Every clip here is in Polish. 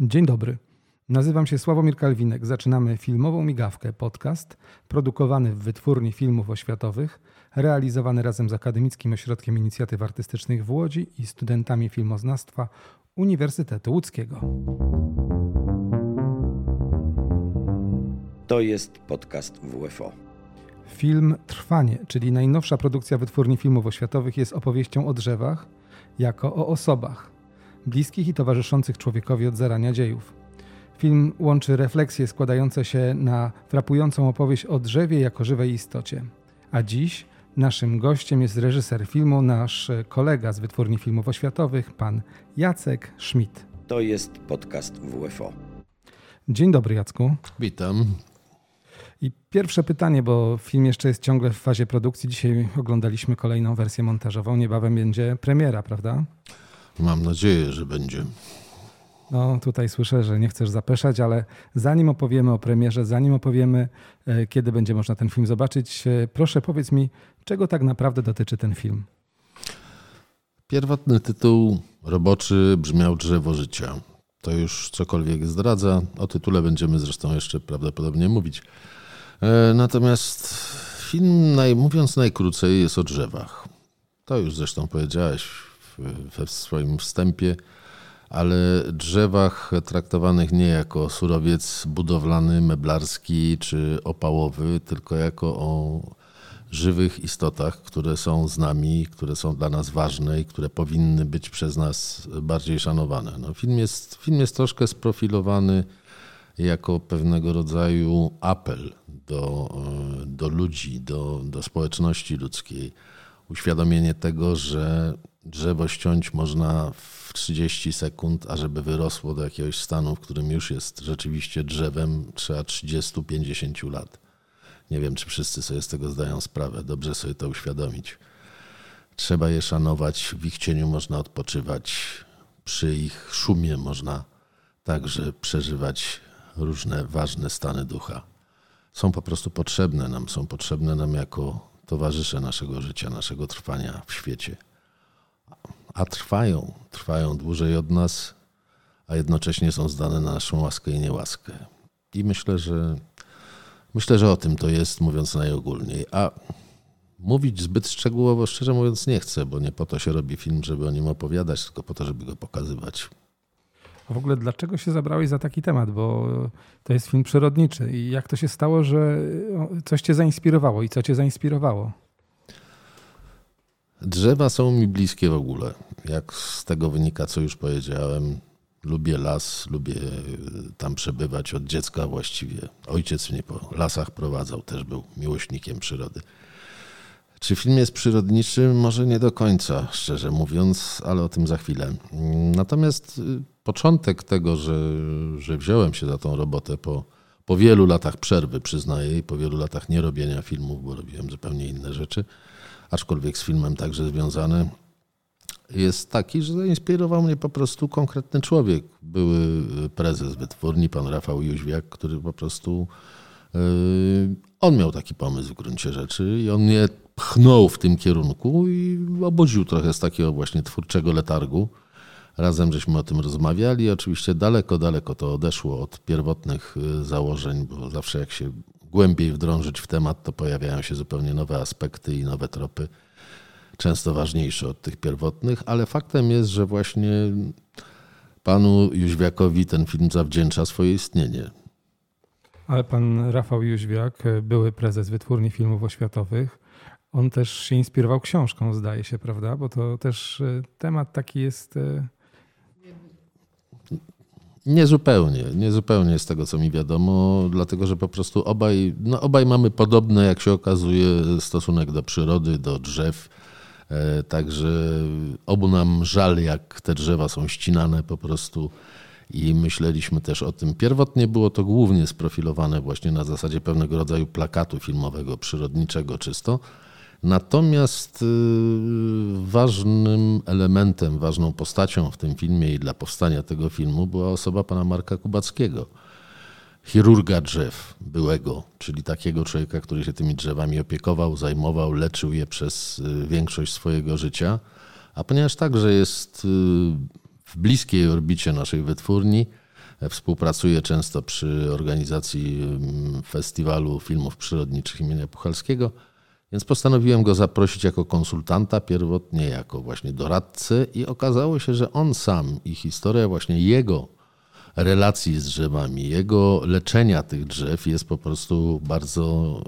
Dzień dobry. Nazywam się Sławomir Kalwinek. Zaczynamy filmową migawkę podcast produkowany w Wytwórni Filmów Oświatowych, realizowany razem z Akademickim Ośrodkiem Inicjatyw Artystycznych w Łodzi i studentami filmoznawstwa Uniwersytetu Łódzkiego. To jest podcast WFO. Film Trwanie, czyli najnowsza produkcja Wytwórni Filmów Oświatowych, jest opowieścią o drzewach jako o osobach, bliskich i towarzyszących człowiekowi od zarania dziejów. Film łączy refleksje składające się na frapującą opowieść o drzewie jako żywej istocie. A dziś naszym gościem jest reżyser filmu, nasz kolega z Wytwórni Filmów Oświatowych, pan Jacek Schmidt. To jest podcast WFO. Dzień dobry, Jacku. Witam. I pierwsze pytanie, bo film jeszcze jest ciągle w fazie produkcji. Dzisiaj oglądaliśmy kolejną wersję montażową. Niebawem będzie premiera, prawda? Mam nadzieję, że będzie. No, tutaj słyszę, że nie chcesz zapeszać, ale zanim opowiemy o premierze, zanim opowiemy, e, kiedy będzie można ten film zobaczyć, e, proszę powiedz mi, czego tak naprawdę dotyczy ten film? Pierwotny tytuł roboczy brzmiał Drzewo Życia. To już cokolwiek zdradza. O tytule będziemy zresztą jeszcze prawdopodobnie mówić. E, natomiast film, mówiąc najkrócej, jest o drzewach. To już zresztą powiedziałeś we swoim wstępie, ale drzewach traktowanych nie jako surowiec budowlany, meblarski czy opałowy, tylko jako o żywych istotach, które są z nami, które są dla nas ważne i które powinny być przez nas bardziej szanowane. No, film, jest, film jest troszkę sprofilowany jako pewnego rodzaju apel do, do ludzi, do, do społeczności ludzkiej. Uświadomienie tego, że drzewo ściąć można w 30 sekund, a żeby wyrosło do jakiegoś stanu, w którym już jest rzeczywiście drzewem, trzeba 30-50 lat. Nie wiem, czy wszyscy sobie z tego zdają sprawę. Dobrze sobie to uświadomić. Trzeba je szanować, w ich cieniu można odpoczywać, przy ich szumie można także przeżywać różne ważne stany ducha. Są po prostu potrzebne nam, są potrzebne nam jako towarzysze naszego życia, naszego trwania w świecie. A trwają, trwają dłużej od nas, a jednocześnie są zdane na naszą łaskę i niełaskę. I myślę, że myślę, że o tym to jest, mówiąc najogólniej. A mówić zbyt szczegółowo, szczerze mówiąc, nie chcę, bo nie po to się robi film, żeby o nim opowiadać, tylko po to, żeby go pokazywać. A w ogóle dlaczego się zabrałeś za taki temat? Bo to jest film przyrodniczy. I jak to się stało, że coś cię zainspirowało i co cię zainspirowało? Drzewa są mi bliskie w ogóle. Jak z tego wynika, co już powiedziałem, lubię las, lubię tam przebywać od dziecka właściwie. Ojciec mnie po lasach prowadzał, też był miłośnikiem przyrody. Czy film jest przyrodniczy? Może nie do końca, szczerze mówiąc, ale o tym za chwilę. Natomiast y, początek tego, że, że wziąłem się za tą robotę po, po wielu latach przerwy, przyznaję, i po wielu latach nierobienia filmów, bo robiłem zupełnie inne rzeczy, aczkolwiek z filmem także związany, jest taki, że zainspirował mnie po prostu konkretny człowiek. Były prezes wytwórni, pan Rafał Jóźwiak, który po prostu yy, on miał taki pomysł w gruncie rzeczy i on mnie pchnął w tym kierunku i obudził trochę z takiego właśnie twórczego letargu. Razem żeśmy o tym rozmawiali. Oczywiście daleko, daleko to odeszło od pierwotnych y, założeń, bo zawsze jak się głębiej wdrążyć w temat, to pojawiają się zupełnie nowe aspekty i nowe tropy, często ważniejsze od tych pierwotnych, ale faktem jest, że właśnie panu Jóźwiakowi ten film zawdzięcza swoje istnienie. Ale pan Rafał Jóźwiak, były prezes Wytwórni Filmów Oświatowych, on też się inspirował książką, zdaje się, prawda? Bo to też e, temat taki jest. Niezupełnie, niezupełnie z tego, co mi wiadomo, dlatego że po prostu obaj, no obaj mamy podobny, jak się okazuje, stosunek do przyrody, do drzew. E, także obu nam żal, jak te drzewa są ścinane po prostu. I myśleliśmy też o tym. Pierwotnie było to głównie sprofilowane właśnie na zasadzie pewnego rodzaju plakatu filmowego, przyrodniczego czysto. Natomiast y, ważnym elementem, ważną postacią w tym filmie i dla powstania tego filmu była osoba pana Marka Kubackiego, chirurga drzew byłego, czyli takiego człowieka, który się tymi drzewami opiekował, zajmował, leczył je przez y, większość swojego życia. A ponieważ także jest y, w bliskiej orbicie naszej wytwórni, Współpracuję często przy organizacji festiwalu filmów przyrodniczych imienia Puchalskiego, więc postanowiłem go zaprosić jako konsultanta, pierwotnie jako właśnie doradcę i okazało się, że on sam i historia właśnie jego relacji z drzewami, jego leczenia tych drzew jest po prostu bardzo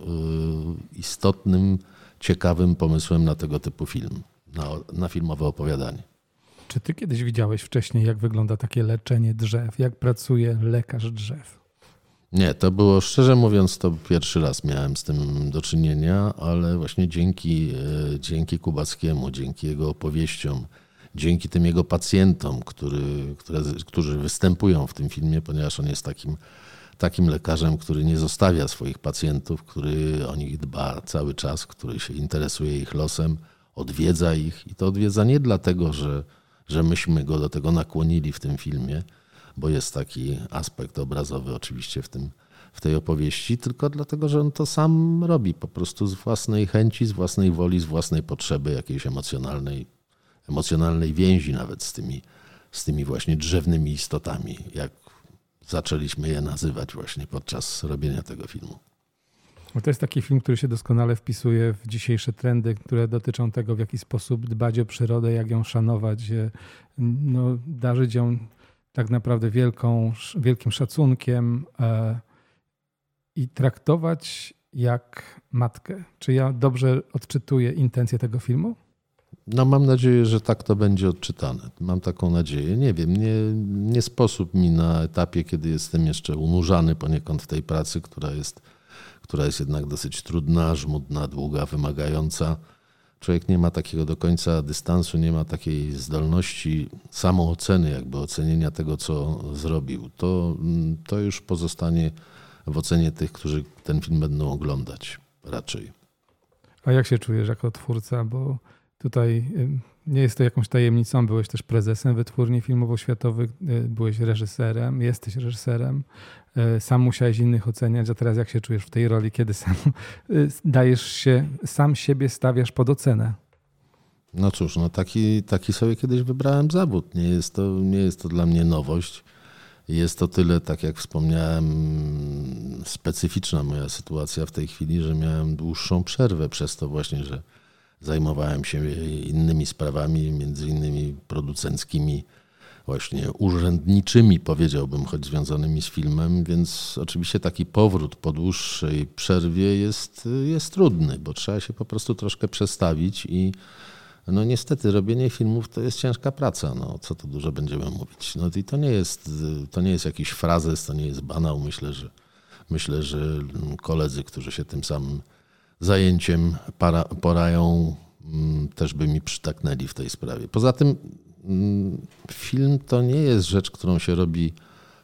y, istotnym, ciekawym pomysłem na tego typu film, na, na filmowe opowiadanie. Czy ty kiedyś widziałeś wcześniej, jak wygląda takie leczenie drzew? Jak pracuje lekarz drzew? Nie, to było szczerze mówiąc, to pierwszy raz miałem z tym do czynienia, ale właśnie dzięki, e, dzięki Kubackiemu, dzięki jego opowieściom, dzięki tym jego pacjentom, który, które, którzy występują w tym filmie, ponieważ on jest takim, takim lekarzem, który nie zostawia swoich pacjentów, który o nich dba cały czas, który się interesuje ich losem, odwiedza ich i to odwiedza nie dlatego, że że myśmy go do tego nakłonili w tym filmie, bo jest taki aspekt obrazowy oczywiście w, tym, w tej opowieści, tylko dlatego, że on to sam robi po prostu z własnej chęci, z własnej woli, z własnej potrzeby jakiejś emocjonalnej, emocjonalnej więzi nawet z tymi, z tymi właśnie drzewnymi istotami, jak zaczęliśmy je nazywać właśnie podczas robienia tego filmu. To jest taki film, który się doskonale wpisuje w dzisiejsze trendy, które dotyczą tego, w jaki sposób dbać o przyrodę, jak ją szanować, no, darzyć ją tak naprawdę wielką, wielkim szacunkiem e, i traktować jak matkę. Czy ja dobrze odczytuję intencję tego filmu? No mam nadzieję, że tak to będzie odczytane. Mam taką nadzieję. Nie wiem, nie, nie sposób mi na etapie, kiedy jestem jeszcze unurzany poniekąd w tej pracy, która jest która jest jednak dosyć trudna, żmudna, długa, wymagająca. Człowiek nie ma takiego do końca dystansu, nie ma takiej zdolności samooceny, jakby ocenienia tego, co zrobił. To, to już pozostanie w ocenie tych, którzy ten film będą oglądać raczej. A jak się czujesz jako twórca? Bo tutaj nie jest to jakąś tajemnicą. Byłeś też prezesem wytwórni filmowo-światowych, y, byłeś reżyserem, jesteś reżyserem. Y, sam musiałeś innych oceniać, a teraz jak się czujesz w tej roli, kiedy sam y, dajesz się, sam siebie stawiasz pod ocenę? No cóż, no taki, taki sobie kiedyś wybrałem zawód. Nie jest, to, nie jest to dla mnie nowość. Jest to tyle, tak jak wspomniałem, specyficzna moja sytuacja w tej chwili, że miałem dłuższą przerwę przez to właśnie, że Zajmowałem się innymi sprawami, między innymi producenckimi, właśnie urzędniczymi, powiedziałbym, choć związanymi z filmem, więc oczywiście taki powrót po dłuższej przerwie jest, jest trudny, bo trzeba się po prostu troszkę przestawić i no niestety robienie filmów to jest ciężka praca, no co tu dużo będziemy mówić. No i to nie jest, to nie jest jakiś frazes, to nie jest banał, myślę, że myślę, że koledzy, którzy się tym samym zajęciem para, porają, mm, też by mi przytaknęli w tej sprawie. Poza tym mm, film to nie jest rzecz, którą się robi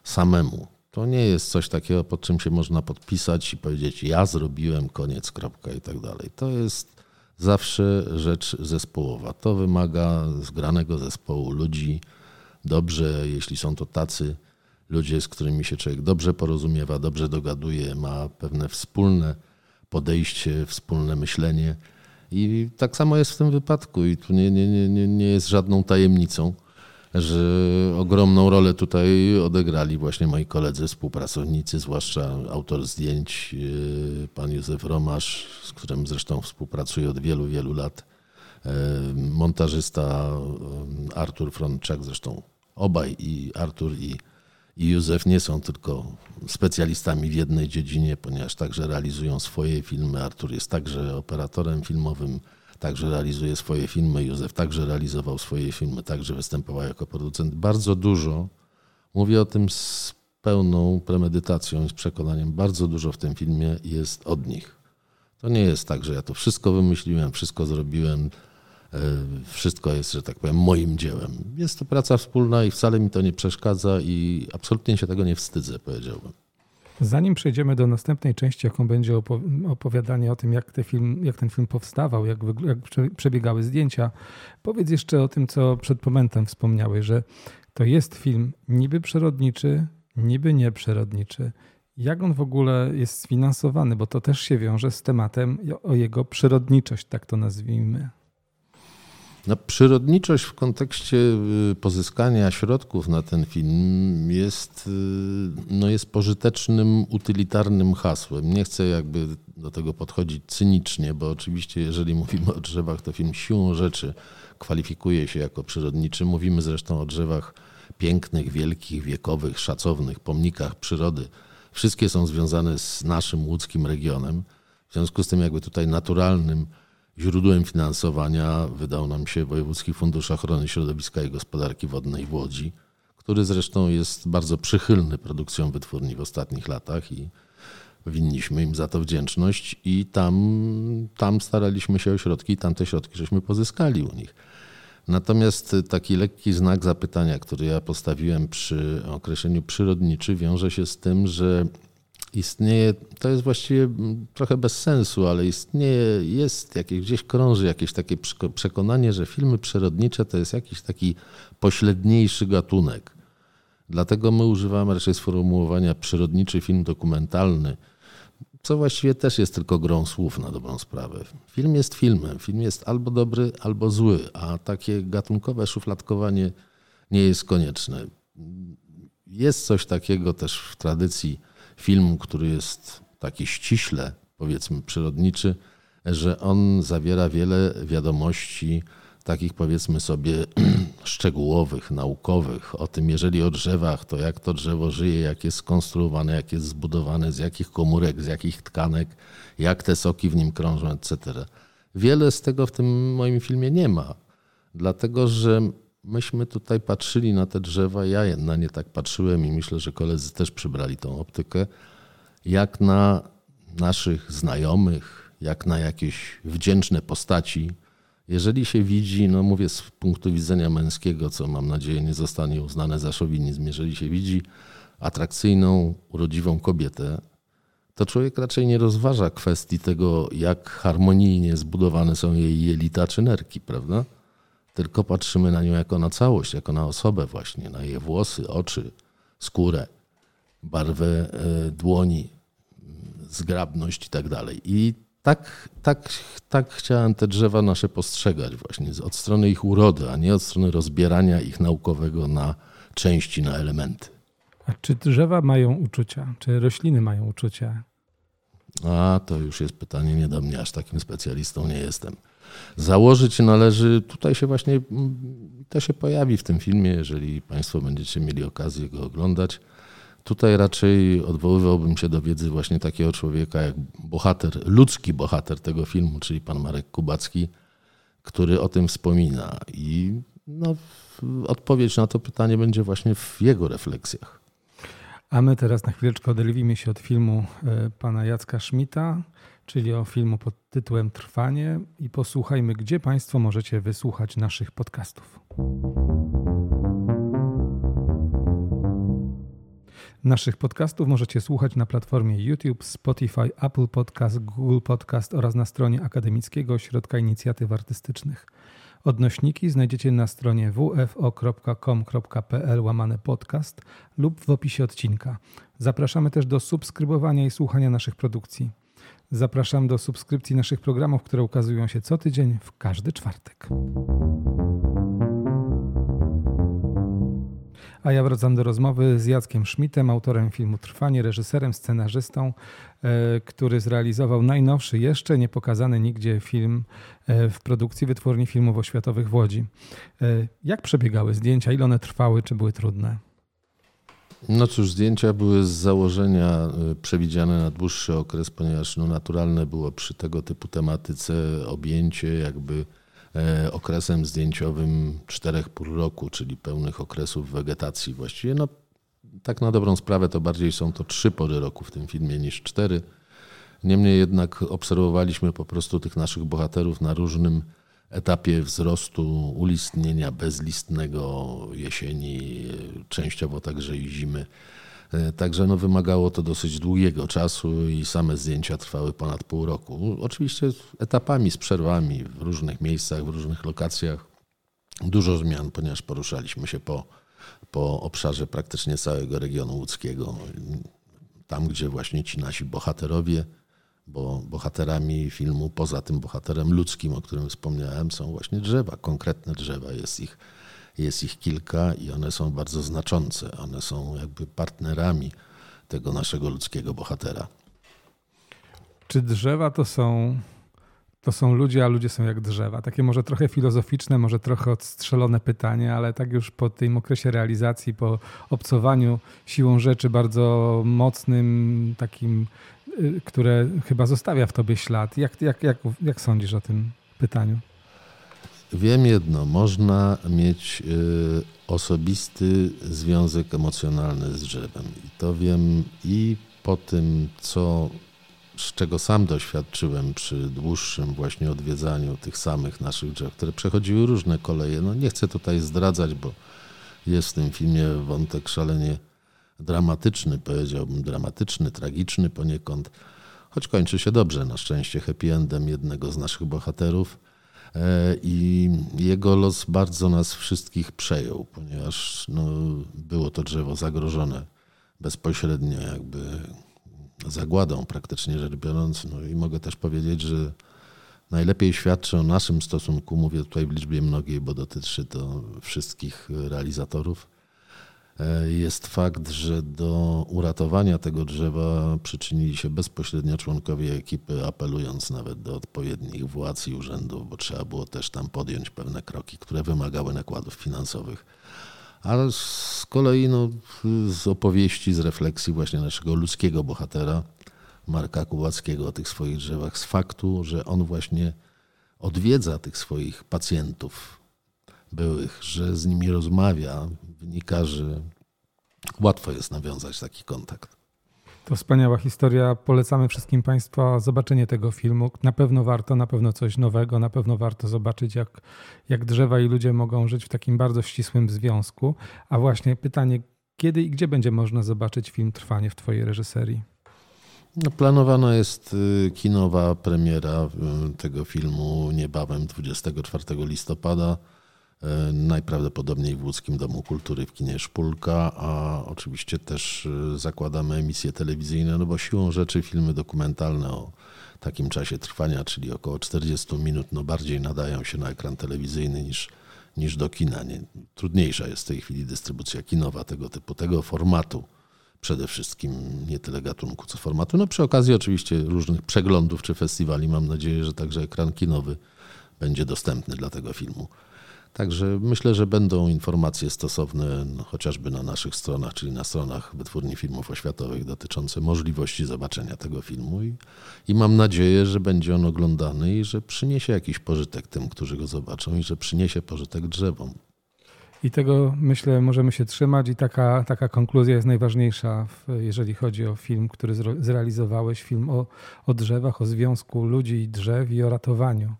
samemu. To nie jest coś takiego, pod czym się można podpisać i powiedzieć, ja zrobiłem, koniec, kropka i tak dalej. To jest zawsze rzecz zespołowa. To wymaga zgranego zespołu ludzi. Dobrze, jeśli są to tacy ludzie, z którymi się człowiek dobrze porozumiewa, dobrze dogaduje, ma pewne wspólne podejście, wspólne myślenie. I tak samo jest w tym wypadku, i tu nie, nie, nie, nie jest żadną tajemnicą, że ogromną rolę tutaj odegrali właśnie moi koledzy, współpracownicy, zwłaszcza autor zdjęć, yy, pan Józef Romasz, z którym zresztą współpracuję od wielu, wielu lat, yy, montażysta yy, Artur Frączak, zresztą obaj i Artur i i Józef nie są tylko specjalistami w jednej dziedzinie, ponieważ także realizują swoje filmy. Artur jest także operatorem filmowym, także realizuje swoje filmy. Józef także realizował swoje filmy, także występował jako producent. Bardzo dużo, mówię o tym z pełną premedytacją i z przekonaniem, bardzo dużo w tym filmie jest od nich. To nie jest tak, że ja to wszystko wymyśliłem, wszystko zrobiłem wszystko jest, że tak powiem, moim dziełem. Jest to praca wspólna i wcale mi to nie przeszkadza i absolutnie się tego nie wstydzę, powiedziałbym. Zanim przejdziemy do następnej części, jaką będzie opowiadanie o tym, jak, te film, jak ten film powstawał, jak, jak przebiegały zdjęcia, powiedz jeszcze o tym, co przed momentem wspomniałeś, że to jest film niby przyrodniczy, niby nieprzyrodniczy. Jak on w ogóle jest sfinansowany, bo to też się wiąże z tematem o jego przyrodniczość, tak to nazwijmy. No, przyrodniczość w kontekście y, pozyskania środków na ten film jest, y, no jest pożytecznym, utylitarnym hasłem. Nie chcę jakby do tego podchodzić cynicznie, bo oczywiście jeżeli mówimy o drzewach, to film siłą rzeczy kwalifikuje się jako przyrodniczy. Mówimy zresztą o drzewach pięknych, wielkich, wiekowych, szacownych, pomnikach przyrody. Wszystkie są związane z naszym łódzkim regionem. W związku z tym jakby tutaj naturalnym źródłem finansowania wydał nam się Wojewódzki Fundusz Ochrony Środowiska i Gospodarki Wodnej w Łodzi, który zresztą jest bardzo przychylny produkcją wytwórni w ostatnich latach i winniśmy im za to wdzięczność i tam, tam staraliśmy się o środki i tam te środki żeśmy pozyskali u nich. Natomiast taki lekki znak zapytania, który ja postawiłem przy określeniu przyrodniczy, wiąże się z tym, że istnieje, to jest właściwie trochę bez sensu, ale istnieje, jest jakieś, gdzieś krąży jakieś takie przekonanie, że filmy przyrodnicze to jest jakiś taki pośredniejszy gatunek. Dlatego my używamy raczej sformułowania przyrodniczy film dokumentalny, co właściwie też jest tylko grą słów na dobrą sprawę. Film jest filmem, film jest albo dobry, albo zły, a takie gatunkowe szufladkowanie nie jest konieczne. Jest coś takiego też w tradycji filmu, który jest taki ściśle, powiedzmy, przyrodniczy, że on zawiera wiele wiadomości takich powiedzmy sobie szczegółowych, naukowych, o tym, jeżeli o drzewach, to jak to drzewo żyje, jak jest skonstruowane, jak jest zbudowane, z jakich komórek, z jakich tkanek, jak te soki w nim krążą, etc. Wiele z tego w tym moim filmie nie ma, dlatego że myśmy tutaj patrzyli na te drzewa, ja na nie tak patrzyłem i myślę, że koledzy też przybrali tą optykę, jak na naszych znajomych, jak na jakieś wdzięczne postaci, jeżeli się widzi, no mówię z punktu widzenia męskiego, co mam nadzieję nie zostanie uznane za szowinizm, jeżeli się widzi atrakcyjną, urodziwą kobietę, to człowiek raczej nie rozważa kwestii tego, jak harmonijnie zbudowane są jej jelita czy nerki, prawda? Tylko patrzymy na nią jako na całość, jako na osobę właśnie, na jej włosy, oczy, skórę, barwę e, dłoni, zgrabność i tak dalej. I tak, tak, tak chciałem te drzewa nasze postrzegać właśnie od strony ich urody, a nie od strony rozbierania ich naukowego na części, na elementy. A czy drzewa mają uczucia? Czy rośliny mają uczucia? A to już jest pytanie nie do mnie, aż takim specjalistą nie jestem. Założyć należy, tutaj się właśnie, to się pojawi w tym filmie, jeżeli Państwo będziecie mieli okazję go oglądać Tutaj raczej odwoływałbym się do wiedzy właśnie takiego człowieka jak bohater, ludzki bohater tego filmu, czyli pan Marek Kubacki, który o tym wspomina. I no, odpowiedź na to pytanie będzie właśnie w jego refleksjach. A my teraz na chwileczkę oderwijmy się od filmu e, pana Jacka Szmita, czyli o filmu pod tytułem Trwanie i posłuchajmy, gdzie Państwo możecie wysłuchać naszych podcastów. Naszych podcastów możecie słuchać na platformie YouTube, Spotify, Apple Podcast, Google Podcast oraz na stronie Akademickiego Ośrodka Inicjatyw Artystycznych. Odnośniki znajdziecie na stronie wfo.com.pl łamane podcast lub w opisie odcinka. Zapraszamy też do subskrybowania i słuchania naszych produkcji. Zapraszam do subskrypcji naszych programów, które ukazują się co tydzień w każdy czwartek. A ja wracam do rozmowy z Jackiem Schmidtem, autorem filmu Trwanie, reżyserem, scenarzystą, e, który zrealizował najnowszy, jeszcze nie pokazany nigdzie film e, w produkcji Wytwórni Filmów Oświatowych w Łodzi. E, jak przebiegały zdjęcia? Ile one trwały? Czy były trudne? No cóż, zdjęcia były z założenia przewidziane na dłuższy okres, ponieważ no, naturalne było przy tego typu tematyce objęcie jakby okresem zdjęciowym czterech pół roku, czyli pełnych okresów wegetacji właściwie. No, tak na dobrą sprawę to bardziej są to trzy pory roku w tym filmie niż cztery. Niemniej jednak obserwowaliśmy po prostu tych naszych bohaterów na różnym etapie wzrostu, ulistnienia bezlistnego jesieni, częściowo także i zimy. E, także no, wymagało to dosyć długiego czasu i same zdjęcia trwały ponad pół roku. Oczywiście etapami, z przerwami w różnych miejscach, w różnych lokacjach. Dużo zmian, ponieważ poruszaliśmy się po, po obszarze praktycznie całego regionu łódzkiego. Tam, gdzie właśnie ci nasi bohaterowie bo bohaterami filmu, poza tym bohaterem ludzkim, o którym wspomniałem, są właśnie drzewa, konkretne drzewa. Jest ich, jest ich kilka i one są bardzo znaczące. One są jakby partnerami tego naszego ludzkiego bohatera. Czy drzewa to są, to są ludzie, a ludzie są jak drzewa? Takie może trochę filozoficzne, może trochę odstrzelone pytanie, ale tak już po tym okresie realizacji, po obcowaniu siłą rzeczy bardzo mocnym, takim, y, które chyba zostawia w tobie ślad. Jak, jak, jak, jak sądzisz o tym pytaniu? Wiem jedno, można mieć y, osobisty związek emocjonalny z drzewem. I to wiem i po tym, co, z czego sam doświadczyłem przy dłuższym właśnie odwiedzaniu tych samych naszych drzew, które przechodziły różne koleje. No nie chcę tutaj zdradzać, bo jest w tym filmie wątek szalenie dramatyczny, powiedziałbym dramatyczny, tragiczny poniekąd, choć kończy się dobrze, na szczęście happy endem jednego z naszych bohaterów i jego los bardzo nas wszystkich przejął, ponieważ no, było to drzewo zagrożone bezpośrednio jakby zagładą praktycznie rzecz biorąc. No i mogę też powiedzieć, że najlepiej świadczy o naszym stosunku, mówię tutaj w liczbie mnogiej, bo dotyczy to wszystkich realizatorów, E, jest fakt, że do uratowania tego drzewa przyczynili się bezpośrednio członkowie ekipy, apelując nawet do odpowiednich władz i urzędów, bo trzeba było też tam podjąć pewne kroki, które wymagały nakładów finansowych. A z kolei no, z opowieści, z refleksji właśnie naszego ludzkiego bohatera, Marka Kubackiego o tych swoich drzewach, z faktu, że on właśnie odwiedza tych swoich pacjentów byłych, że z nimi rozmawia, wynika, że łatwo jest nawiązać taki kontakt. To wspaniała historia. Polecamy wszystkim Państwa zobaczenie tego filmu. Na pewno warto, na pewno coś nowego, na pewno warto zobaczyć, jak, jak drzewa i ludzie mogą żyć w takim bardzo ścisłym związku. A właśnie pytanie, kiedy i gdzie będzie można zobaczyć film Trwanie w Twojej reżyserii? No, planowana jest y, kinowa premiera y, tego filmu niebawem 24 listopada. E, najprawdopodobniej w Łódzkim Domu Kultury w kinie Szpulka, a oczywiście też e, zakładamy emisje telewizyjne, no bo siłą rzeczy filmy dokumentalne o takim czasie trwania, czyli około 40 minut, no bardziej nadają się na ekran telewizyjny niż, niż do kina. Nie, trudniejsza jest w tej chwili dystrybucja kinowa tego typu, tego formatu. Przede wszystkim nie tyle gatunku, co formatu. No przy okazji oczywiście różnych przeglądów czy festiwali mam nadzieję, że także ekran kinowy będzie dostępny dla tego filmu. Także myślę, że będą informacje stosowne no, chociażby na naszych stronach, czyli na stronach Wytwórni Filmów Oświatowych dotyczące możliwości zobaczenia tego filmu i, i mam nadzieję, że będzie on oglądany i że przyniesie jakiś pożytek tym, którzy go zobaczą i że przyniesie pożytek drzewom. I tego myślę możemy się trzymać i taka, taka konkluzja jest najważniejsza, jeżeli chodzi o film, który zrealizowałeś, film o, o drzewach, o związku ludzi i drzew i o ratowaniu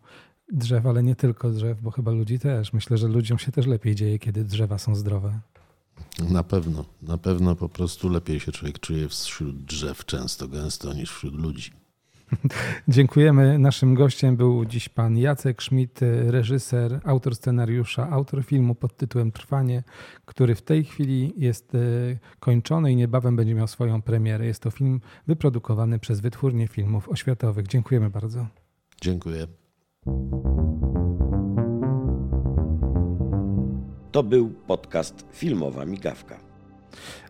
drzew, ale nie tylko drzew, bo chyba ludzi też. Myślę, że ludziom się też lepiej dzieje, kiedy drzewa są zdrowe. Na pewno, na pewno po prostu lepiej się człowiek czuje wśród drzew często, gęsto niż wśród ludzi. Dziękujemy. Naszym gościem był dziś pan Jacek Schmidt, reżyser, autor scenariusza, autor filmu pod tytułem Trwanie, który w tej chwili jest e, kończony i niebawem będzie miał swoją premierę. Jest to film wyprodukowany przez Wytwórnię Filmów Oświatowych. Dziękujemy bardzo. Dziękuję. To był podcast Filmowa Migawka.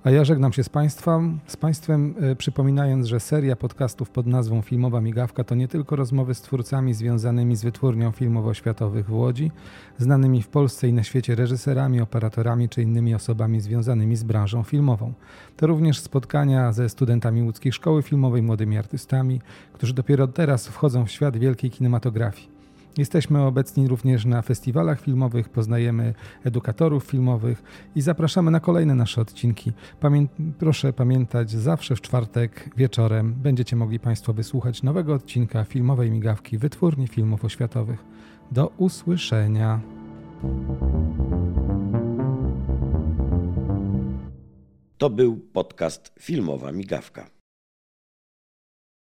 A ja żegnam się z Państwem, z Państwem e, przypominając, że seria podcastów pod nazwą Filmowa Migawka to nie tylko rozmowy z twórcami związanymi z wytwórnią filmowo-światowych w Łodzi, znanymi w Polsce i na świecie reżyserami, operatorami czy innymi osobami związanymi z branżą filmową. To również spotkania ze studentami łódzkiej szkoły filmowej, młodymi artystami, którzy dopiero teraz wchodzą w świat wielkiej kinematografii. Jesteśmy obecni również na festiwalach filmowych, poznajemy edukatorów filmowych i zapraszamy na kolejne nasze odcinki. Pamię proszę pamiętać, zawsze w czwartek wieczorem będziecie mogli Państwo wysłuchać nowego odcinka filmowej migawki Wytwórni Filmów Oświatowych. Do usłyszenia. To był podcast Filmowa Migawka.